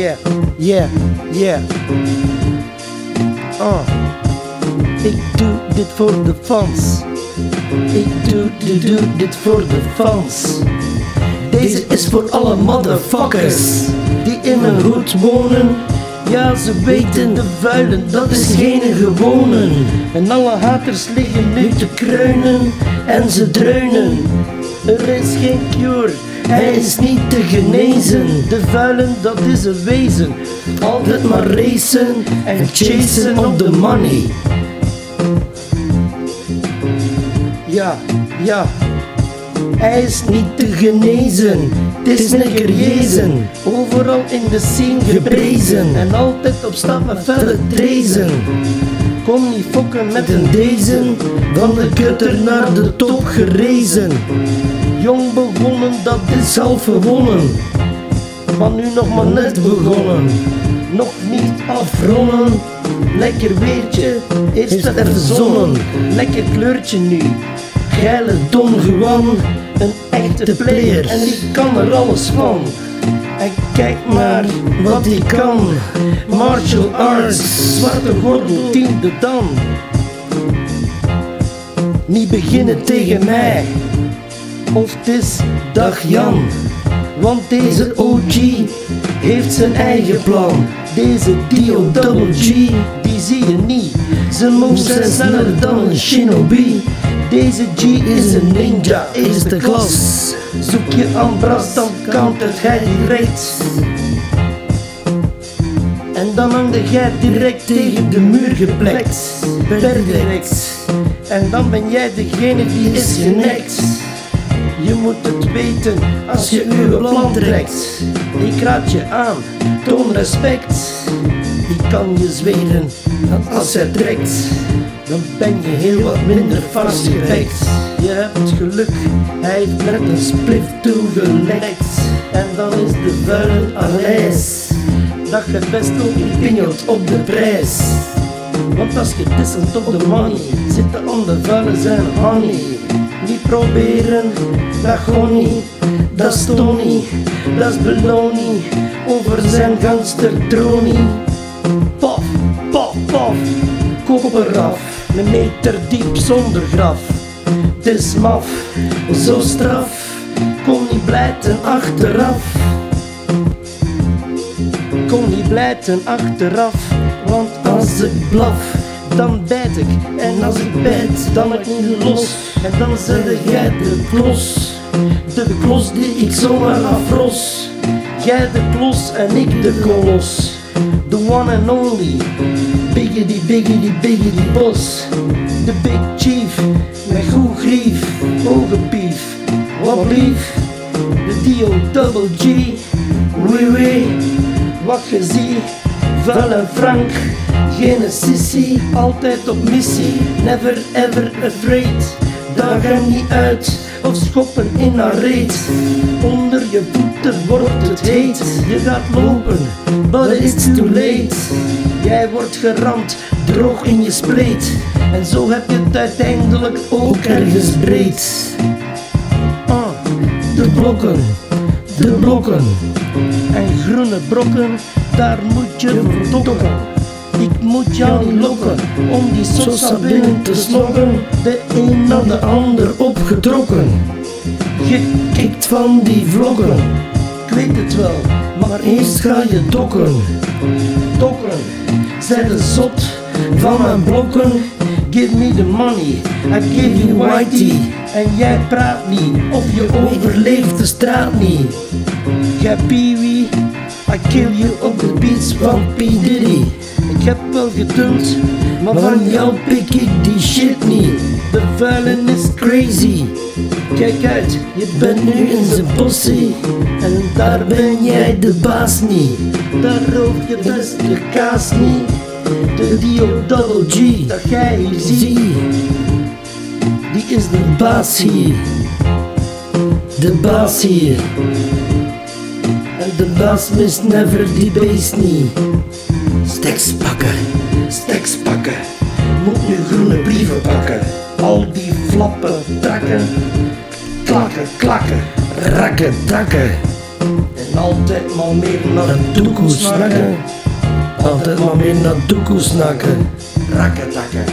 Yeah, yeah, yeah. Uh. Ik doe dit voor de fans. Ik doe, doe, doe dit voor de fans. Deze is voor alle motherfuckers die in een hoed wonen. Ja, ze weten de vuilen, dat is geen gewone. En alle haters liggen nu te kruinen en ze dreunen. Er is geen cure, hij is niet te genezen. De vuilen, dat is een wezen. Altijd maar racen en chasen op de money. Ja, ja. Hij is niet te genezen, het is een jezen. Overal in de scene geprezen en altijd op stap met felle trezen. Kom niet fokken met een deze, van de kutter naar de top gerezen. Jong begonnen, dat is half gewonnen. Maar nu nog maar net begonnen. Nog niet afronnen. Lekker weertje, eerst het even zonnen. Lekker kleurtje nu. Geile Don Juan, een echte player en die kan er alles van. En kijk maar wat hij kan. Martial arts, zwarte gordel, tiende dan. Niet beginnen tegen mij, of het is dag Jan. Want deze OG heeft zijn eigen plan. Deze Dio die zie je niet. Zijn moves zijn sneller dan een shinobi. Deze G is een ninja, eerste klas. Zoek je aan Bras, dan countert hij direct. En dan hangde jij direct tegen de muur geplekt. Per direct. En dan ben jij degene die is genekt. Je moet het weten als je uw plan trekt. Ik raad je aan, toon respect. Die kan je zweren dat als hij trekt, dan ben je heel wat minder vastgewekt. Je hebt geluk, hij heeft een spliff toegelekt. En dan is de vuile Aleis. Dat je best ook pingelt op de prijs. Want als je dissent op de money, aan de vuile zijn honey. Niet proberen, dat gewoon niet. Dat is Tony, dat is. Over zijn gangster tronie. Paf, paf, paf, kop eraf. Een meter diep zonder graf. Het is maf, zo straf. Kon niet blijten achteraf. Kon niet blijten achteraf. Want als ik blaf, dan bijt ik. En als ik bijt, dan ik niet los. En dan zet jij de klos. De klos die ik zomaar afros. Jij de klos en ik de kolos. The one and only. Biggity, biggity, biggity boss. De big chief. Met goed grief. Ogenpief. Wat lief. De Dio double G. Wee wee. Wat je ziet. Vuil en frank. Geen sissy. Altijd op missie. Never ever afraid. Daag hem niet uit. Of schoppen in haar reet. Onder je voeten wordt het heet. Je gaat lopen, but it's too late. Jij wordt geramd, droog in je spleet. En zo heb je het uiteindelijk ook ergens breed. Ah, de blokken, de blokken. En groene brokken, daar moet je dokken. Ik moet jou lokken om die sosa binnen te slokken. De een na de ander opgetrokken. Gekikt van die vloggen. Ik weet het wel, maar eerst ga je dokken. Dokken, zij de zot van mijn blokken. Give me the money, I give you whitey. En jij praat niet, of je overleeft de straat niet. Jij I kill you op de beats van P. Diddy. Ik heb wel geduld, maar van jou pik ik die shit niet. De vuilen is crazy. Kijk uit, je bent nu in zijn possie. En daar ben jij de baas niet. Daar roof je best de kaas niet. De Dio Double G, dat jij hier ziet. Die is de baas hier. De baas hier. De baas mist never die beest niet. Steks pakken, steks pakken. Moet nu groene brieven pakken. Al die flappen, trakken. Klakken, klakken, rakken, trakken. En altijd maar meer naar de toekomst snakken. Altijd maar meer naar de toekomst snakken. Rakketakken.